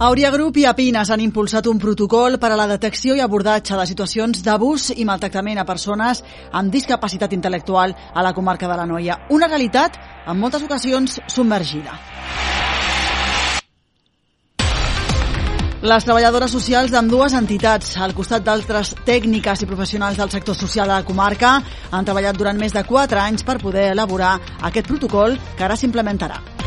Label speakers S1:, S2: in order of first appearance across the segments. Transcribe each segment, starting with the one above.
S1: Auria Group i Apines han impulsat un protocol per a la detecció i abordatge de situacions d'abús i maltractament a persones amb discapacitat intel·lectual a la comarca de la Noia. Una realitat, en moltes ocasions, submergida. Les treballadores socials d'ambdues entitats, al costat d'altres tècniques i professionals del sector social de la comarca, han treballat durant més de 4 anys per poder elaborar aquest protocol que ara s'implementarà.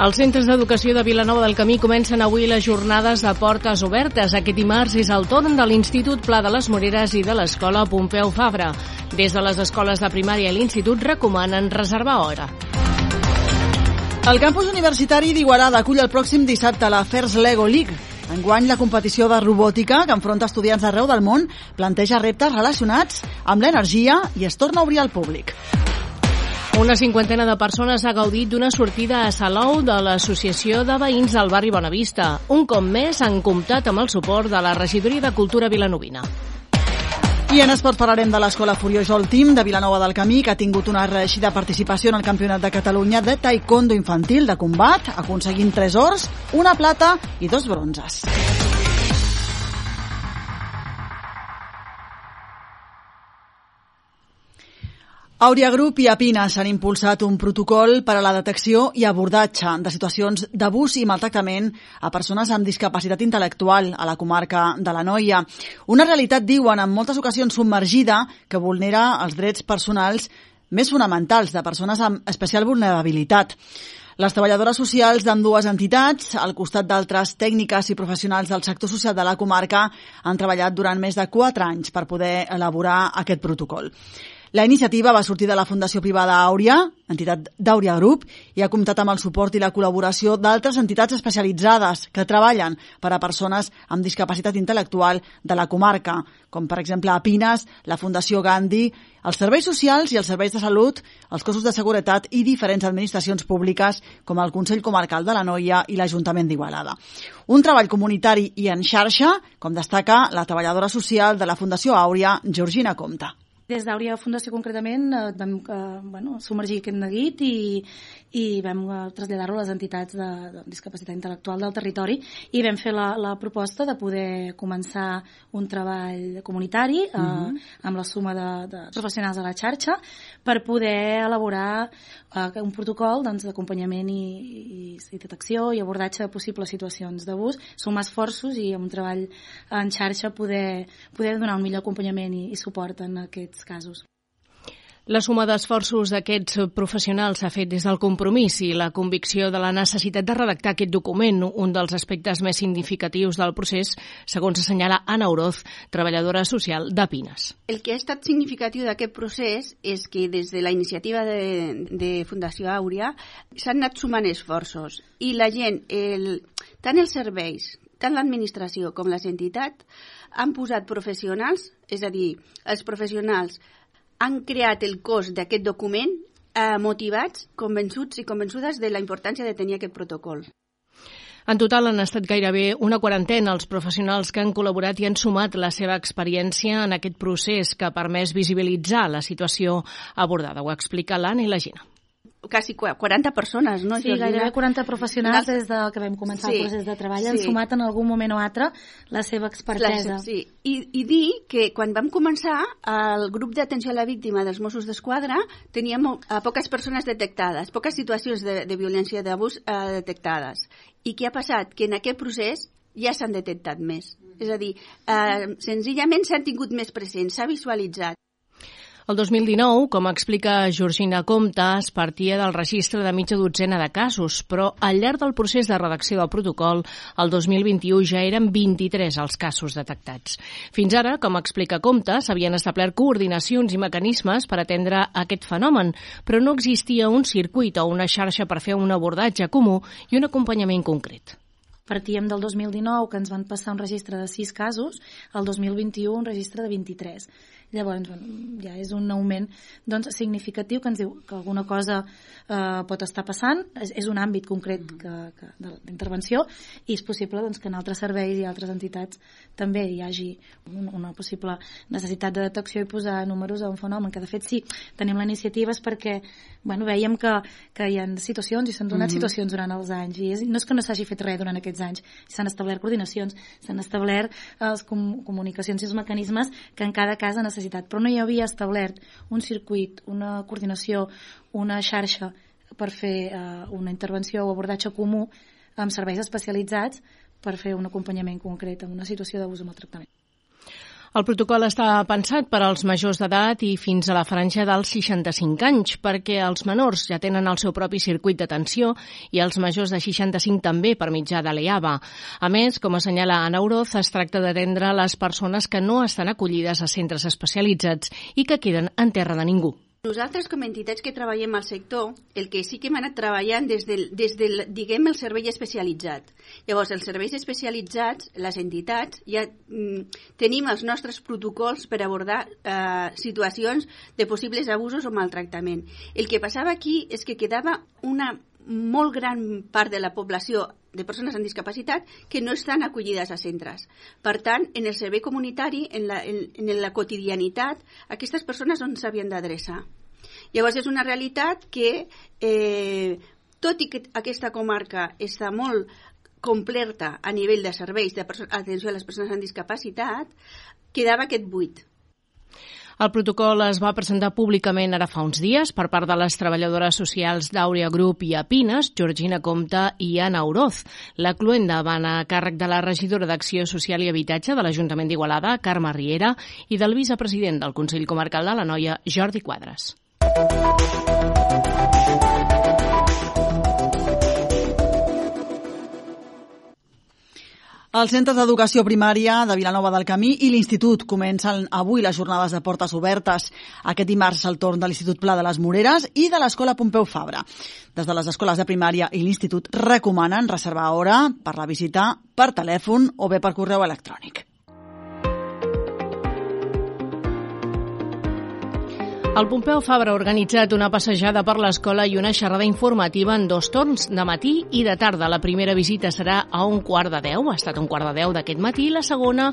S2: Els centres d'educació de Vilanova del Camí comencen avui les jornades de portes obertes. Aquest dimarts és el torn de l'Institut Pla de les Moreres i de l'Escola Pompeu Fabra. Des de les escoles de primària i l'institut recomanen reservar hora.
S1: El campus universitari d'Igualada acull el pròxim dissabte la First Lego League. Enguany, la competició de robòtica que enfronta estudiants d'arreu del món planteja reptes relacionats amb l'energia i es torna a obrir al públic.
S2: Una cinquantena de persones ha gaudit d'una sortida a Salou de l'Associació de Veïns del barri Bonavista. Un cop més han comptat amb el suport de la Regidoria de Cultura Vilanovina.
S1: I en esport parlarem de l'Escola Furió Jol Team de Vilanova del Camí, que ha tingut una reeixida participació en el Campionat de Catalunya de Taekwondo Infantil de combat, aconseguint tres ors, una plata i dos bronzes. Auria Group i Apines han impulsat un protocol per a la detecció i abordatge de situacions d'abús i maltractament a persones amb discapacitat intel·lectual a la comarca de la Noia. Una realitat, diuen, en moltes ocasions submergida que vulnera els drets personals més fonamentals de persones amb especial vulnerabilitat. Les treballadores socials d'ambdues entitats, al costat d'altres tècniques i professionals del sector social de la comarca, han treballat durant més de 4 anys per poder elaborar aquest protocol. La iniciativa va sortir de la Fundació Privada Àuria, entitat d'Àuria Group, i ha comptat amb el suport i la col·laboració d'altres entitats especialitzades que treballen per a persones amb discapacitat intel·lectual de la comarca, com per exemple a Pines, la Fundació Gandhi, els serveis socials i els serveis de salut, els cossos de seguretat i diferents administracions públiques com el Consell Comarcal de la Noia i l'Ajuntament d'Igualada. Un treball comunitari i en xarxa, com destaca la treballadora social de la Fundació Àuria, Georgina Comte.
S3: Des d'Àurea Fundació concretament eh, vam eh, bueno, submergir aquest neguit i, i vam eh, traslladar-lo a les entitats de, de discapacitat intel·lectual del territori i vam fer la, la proposta de poder començar un treball comunitari uh -huh. eh, mhm. amb la suma de, de professionals de la xarxa per poder elaborar eh, un protocol d'acompanyament doncs, i, i, i detecció i abordatge de possibles situacions d'abús, sumar esforços i amb un treball en xarxa poder, poder donar un millor acompanyament i, i suport en aquests casos.
S2: La suma d'esforços d'aquests professionals s'ha fet des del compromís i la convicció de la necessitat de redactar aquest document, un dels aspectes més significatius del procés, segons assenyala Anna Oroz, treballadora social de Pines.
S4: El que ha estat significatiu d'aquest procés és que des de la iniciativa de, de Fundació Àurea s'han anat sumant esforços i la gent, el, tant els serveis, tant l'administració com les entitats, han posat professionals, és a dir, els professionals han creat el cos d'aquest document eh, motivats, convençuts i convençudes de la importància de tenir aquest protocol.
S2: En total han estat gairebé una quarantena els professionals que han col·laborat i han sumat la seva experiència en aquest procés que ha permès visibilitzar la situació abordada. Ho explica l'Anna i la Gina
S4: quasi 40 persones, no?
S3: Sí, Georgina? gairebé 40 professionals des de que vam començar sí, el procés de treball sí. han sumat en algun moment o altre la seva expertesa.
S4: La, sí, I, i dir que quan vam començar el grup d'atenció a la víctima dels Mossos d'Esquadra teníem a poques persones detectades, poques situacions de, de violència d'abús eh, detectades. I què ha passat? Que en aquest procés ja s'han detectat més. És a dir, eh, senzillament s'han tingut més presents, s'ha visualitzat.
S2: El 2019, com explica Georgina Comte, es partia del registre de mitja dotzena de casos, però al llarg del procés de redacció del protocol, el 2021 ja eren 23 els casos detectats. Fins ara, com explica Comte, s'havien establert coordinacions i mecanismes per atendre aquest fenomen, però no existia un circuit o una xarxa per fer un abordatge comú i un acompanyament concret.
S3: Partíem del 2019, que ens van passar un registre de 6 casos, el 2021 un registre de 23 Llavors, bueno, ja és un augment doncs, significatiu que ens diu que alguna cosa eh, pot estar passant, és, és un àmbit concret que, que, d'intervenció i és possible doncs, que en altres serveis i altres entitats també hi hagi un, una possible necessitat de detecció i posar números a un fenomen, que de fet sí, tenim la iniciativa perquè bueno, veiem que, que hi ha situacions i s'han donat mm -hmm. situacions durant els anys i és, no és que no s'hagi fet res durant aquests anys, s'han establert coordinacions, s'han establert eh, les com, comunicacions i els mecanismes que en cada cas ha necessitat, però no hi havia establert un circuit, una coordinació, una xarxa per fer eh, una intervenció o abordatge comú amb serveis especialitzats per fer un acompanyament concret en una situació d'abús o maltractament.
S2: El protocol està pensat per als majors d'edat i fins a la franja dels 65 anys, perquè els menors ja tenen el seu propi circuit d'atenció i els majors de 65 també per mitjà de l'EAVA. A més, com assenyala Ana Oroz, es tracta d'atendre les persones que no estan acollides a centres especialitzats i que queden en terra de ningú.
S4: Nosaltres, com a entitats que treballem al sector, el que sí que hem anat treballant des del, des del diguem, el servei especialitzat. Llavors, els serveis especialitzats, les entitats, ja mm, tenim els nostres protocols per abordar eh, situacions de possibles abusos o maltractament. El que passava aquí és que quedava una molt gran part de la població de persones amb discapacitat que no estan acollides a centres. Per tant, en el servei comunitari, en la, en, en la quotidianitat, aquestes persones on s'havien d'adreçar. Llavors, és una realitat que, eh, tot i que aquesta comarca està molt completa a nivell de serveis d'atenció a les persones amb discapacitat, quedava aquest buit.
S2: El protocol es va presentar públicament ara fa uns dies per part de les treballadores socials d'Àurea Group i Apines, Georgina Comte i Anna Oroz. La cluenda van a càrrec de la regidora d'Acció Social i Habitatge de l'Ajuntament d'Igualada, Carme Riera, i del vicepresident del Consell Comarcal de la Noia, Jordi Quadres.
S1: Els centres d'educació primària de Vilanova del Camí i l'Institut comencen avui les jornades de portes obertes. Aquest dimarts al torn de l'Institut Pla de les Moreres i de l'Escola Pompeu Fabra. Des de les escoles de primària i l'Institut recomanen reservar hora per la visita per telèfon o bé per correu electrònic.
S2: El Pompeu Fabra ha organitzat una passejada per l'escola i una xerrada informativa en dos torns, de matí i de tarda. La primera visita serà a un quart de deu, ha estat un quart de deu d'aquest matí, i la segona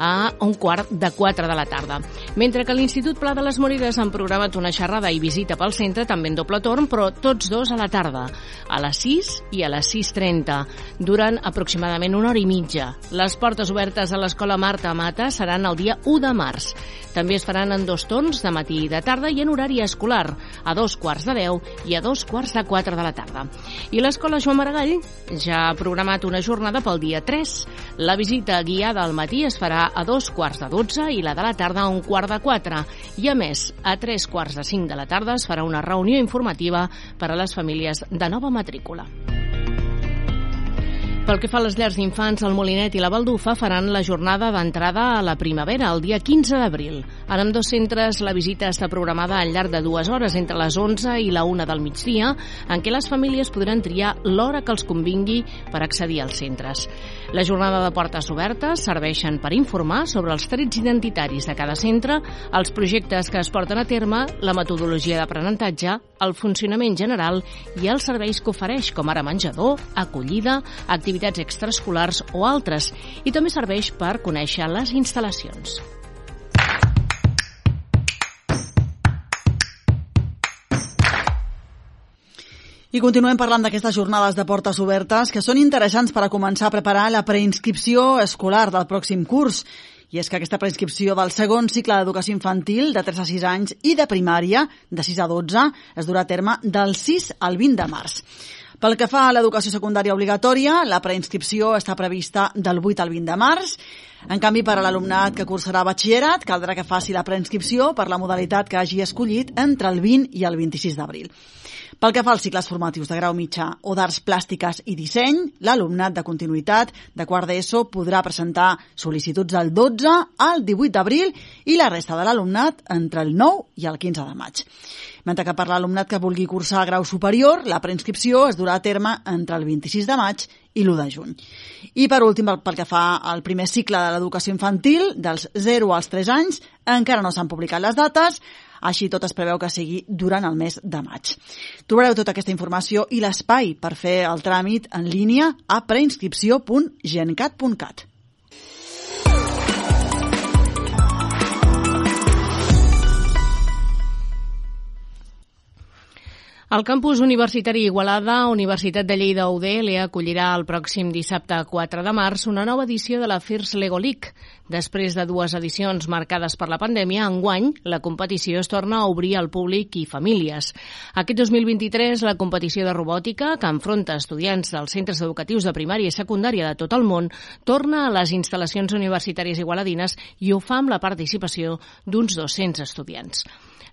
S2: a un quart de quatre de la tarda. Mentre que l'Institut Pla de les Moreres han programat una xerrada i visita pel centre, també en doble torn, però tots dos a la tarda, a les 6 i a les 6.30, durant aproximadament una hora i mitja. Les portes obertes a l'escola Marta Mata seran el dia 1 de març. També es faran en dos torns, de matí i de tarda, tarda i en horari escolar, a dos quarts de deu i a dos quarts de quatre de la tarda. I l'Escola Joan Maragall ja ha programat una jornada pel dia 3. La visita guiada al matí es farà a dos quarts de dotze i la de la tarda a un quart de quatre. I a més, a tres quarts de cinc de la tarda es farà una reunió informativa per a les famílies de nova matrícula. Pel que fa a les llars d'infants, el Molinet i la Baldufa faran la jornada d'entrada a la primavera, el dia 15 d'abril. En amb dos centres, la visita està programada al llarg de dues hores, entre les 11 i la 1 del migdia, en què les famílies podran triar l'hora que els convingui per accedir als centres. La jornada de portes obertes serveixen per informar sobre els trets identitaris de cada centre, els projectes que es porten a terme, la metodologia d'aprenentatge, el funcionament general i els serveis que ofereix, com ara menjador, acollida, activitats activitats extraescolars o altres i també serveix per conèixer les instal·lacions.
S1: I continuem parlant d'aquestes jornades de portes obertes que són interessants per a començar a preparar la preinscripció escolar del pròxim curs. I és que aquesta preinscripció del segon cicle d'educació infantil de 3 a 6 anys i de primària de 6 a 12 es durà a terme del 6 al 20 de març. Pel que fa a l'educació secundària obligatòria, la preinscripció està prevista del 8 al 20 de març. En canvi, per a l'alumnat que cursarà batxillerat, caldrà que faci la preinscripció per la modalitat que hagi escollit entre el 20 i el 26 d'abril. Pel que fa als cicles formatius de grau mitjà o d'arts plàstiques i disseny, l'alumnat de continuïtat de quart d'ESO podrà presentar sol·licituds el 12 al 18 d'abril i la resta de l'alumnat entre el 9 i el 15 de maig mentre que per l'alumnat que vulgui cursar grau superior, la preinscripció es durà a terme entre el 26 de maig i l'1 de juny. I per últim, pel que fa al primer cicle de l'educació infantil, dels 0 als 3 anys, encara no s'han publicat les dates, així tot es preveu que sigui durant el mes de maig. Trobareu tota aquesta informació i l'espai per fer el tràmit en línia a preinscripció.gencat.cat.
S2: El campus universitari Igualada, Universitat de Lleida UDL, acollirà el pròxim dissabte 4 de març una nova edició de la FIRS Lego League. Després de dues edicions marcades per la pandèmia, enguany la competició es torna a obrir al públic i famílies. Aquest 2023, la competició de robòtica, que enfronta estudiants dels centres educatius de primària i secundària de tot el món, torna a les instal·lacions universitàries igualadines i ho fa amb la participació d'uns 200 estudiants.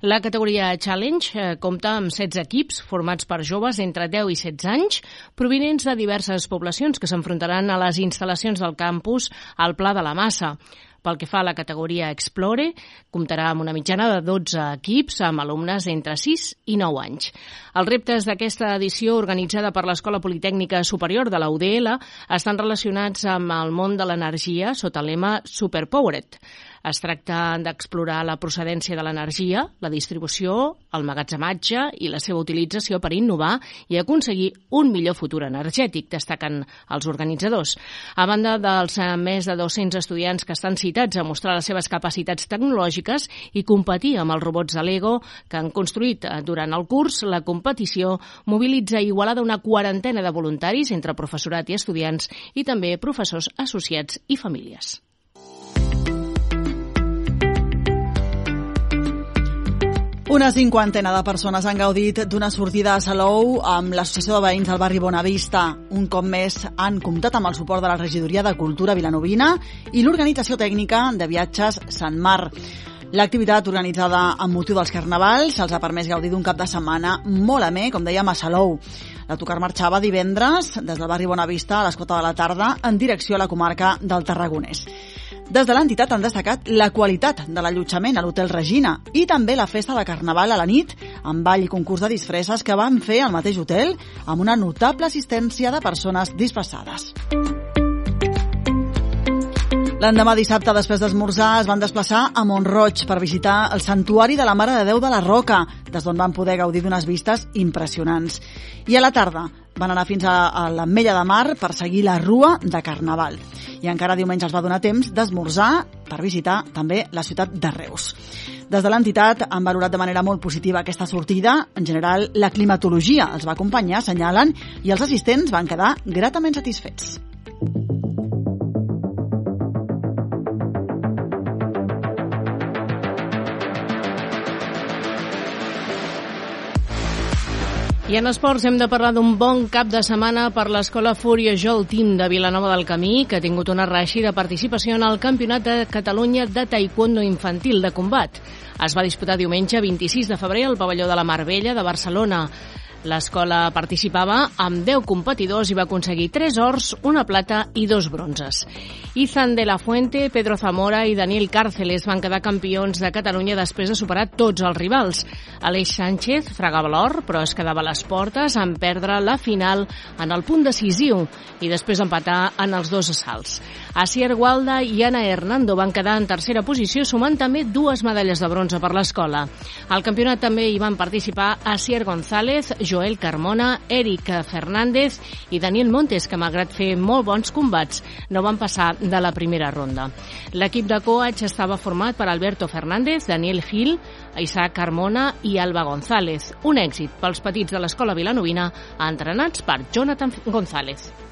S2: La categoria Challenge eh, compta amb 16 equips formats per joves entre 10 i 16 anys, provinents de diverses poblacions que s'enfrontaran a les instal·lacions del campus al Pla de la Massa. Pel que fa a la categoria Explore, comptarà amb una mitjana de 12 equips amb alumnes entre 6 i 9 anys. Els reptes d'aquesta edició organitzada per l'Escola Politècnica Superior de la UDL estan relacionats amb el món de l'energia sota el lema Superpowered. Es tracta d'explorar la procedència de l'energia, la distribució, el magatzematge i la seva utilització per innovar i aconseguir un millor futur energètic, destaquen els organitzadors. A banda dels eh, més de 200 estudiants que estan citats a mostrar les seves capacitats tecnològiques i competir amb els robots de Lego que han construït eh, durant el curs, la competició mobilitza igualada una quarantena de voluntaris entre professorat i estudiants i també professors associats i famílies.
S1: Una cinquantena de persones han gaudit d'una sortida a Salou amb l'Associació de Veïns del barri Bonavista. Un cop més han comptat amb el suport de la Regidoria de Cultura Vilanovina i l'Organització Tècnica de Viatges Sant Mar. L'activitat organitzada amb motiu dels carnavals se'ls ha permès gaudir d'un cap de setmana molt amè, com dèiem, a Salou. L'autocar marxava divendres des del barri Bonavista a les 4 de la tarda en direcció a la comarca del Tarragonès. Des de l'entitat han destacat la qualitat de l'allotjament a l'Hotel Regina i també la festa de Carnaval a la nit amb ball i concurs de disfresses que van fer al mateix hotel amb una notable assistència de persones disfressades. L'endemà dissabte, després d'esmorzar, es van desplaçar a Montroig per visitar el Santuari de la Mare de Déu de la Roca, des d'on van poder gaudir d'unes vistes impressionants. I a la tarda van anar fins a, a l'Ametlla de Mar per seguir la Rua de Carnaval. I encara diumenge els va donar temps d'esmorzar per visitar també la ciutat de Reus. Des de l'entitat han valorat de manera molt positiva aquesta sortida. En general, la climatologia els va acompanyar, assenyalen, i els assistents van quedar gratament satisfets.
S2: I en esports hem de parlar d'un bon cap de setmana per l'Escola Fúria Jol Team de Vilanova del Camí, que ha tingut una reeixida participació en el Campionat de Catalunya de Taekwondo Infantil de Combat. Es va disputar diumenge 26 de febrer al pavelló de la Mar Vella de Barcelona. L'escola participava amb 10 competidors i va aconseguir 3 ors, una plata i dos bronzes. Izan de la Fuente, Pedro Zamora i Daniel Cárceles van quedar campions de Catalunya després de superar tots els rivals. Aleix Sánchez fregava l'or, però es quedava a les portes en perdre la final en el punt decisiu i després empatar en els dos assalts. Asier Gualda i Ana Hernando van quedar en tercera posició sumant també dues medalles de bronze per l'escola. Al campionat també hi van participar Asier González, Joel Carmona, Eric Fernández i Daniel Montes, que malgrat fer molt bons combats, no van passar de la primera ronda. L'equip de coach estava format per Alberto Fernández, Daniel Gil, Isaac Carmona i Alba González. Un èxit pels petits de l'escola vilanovina entrenats per Jonathan González.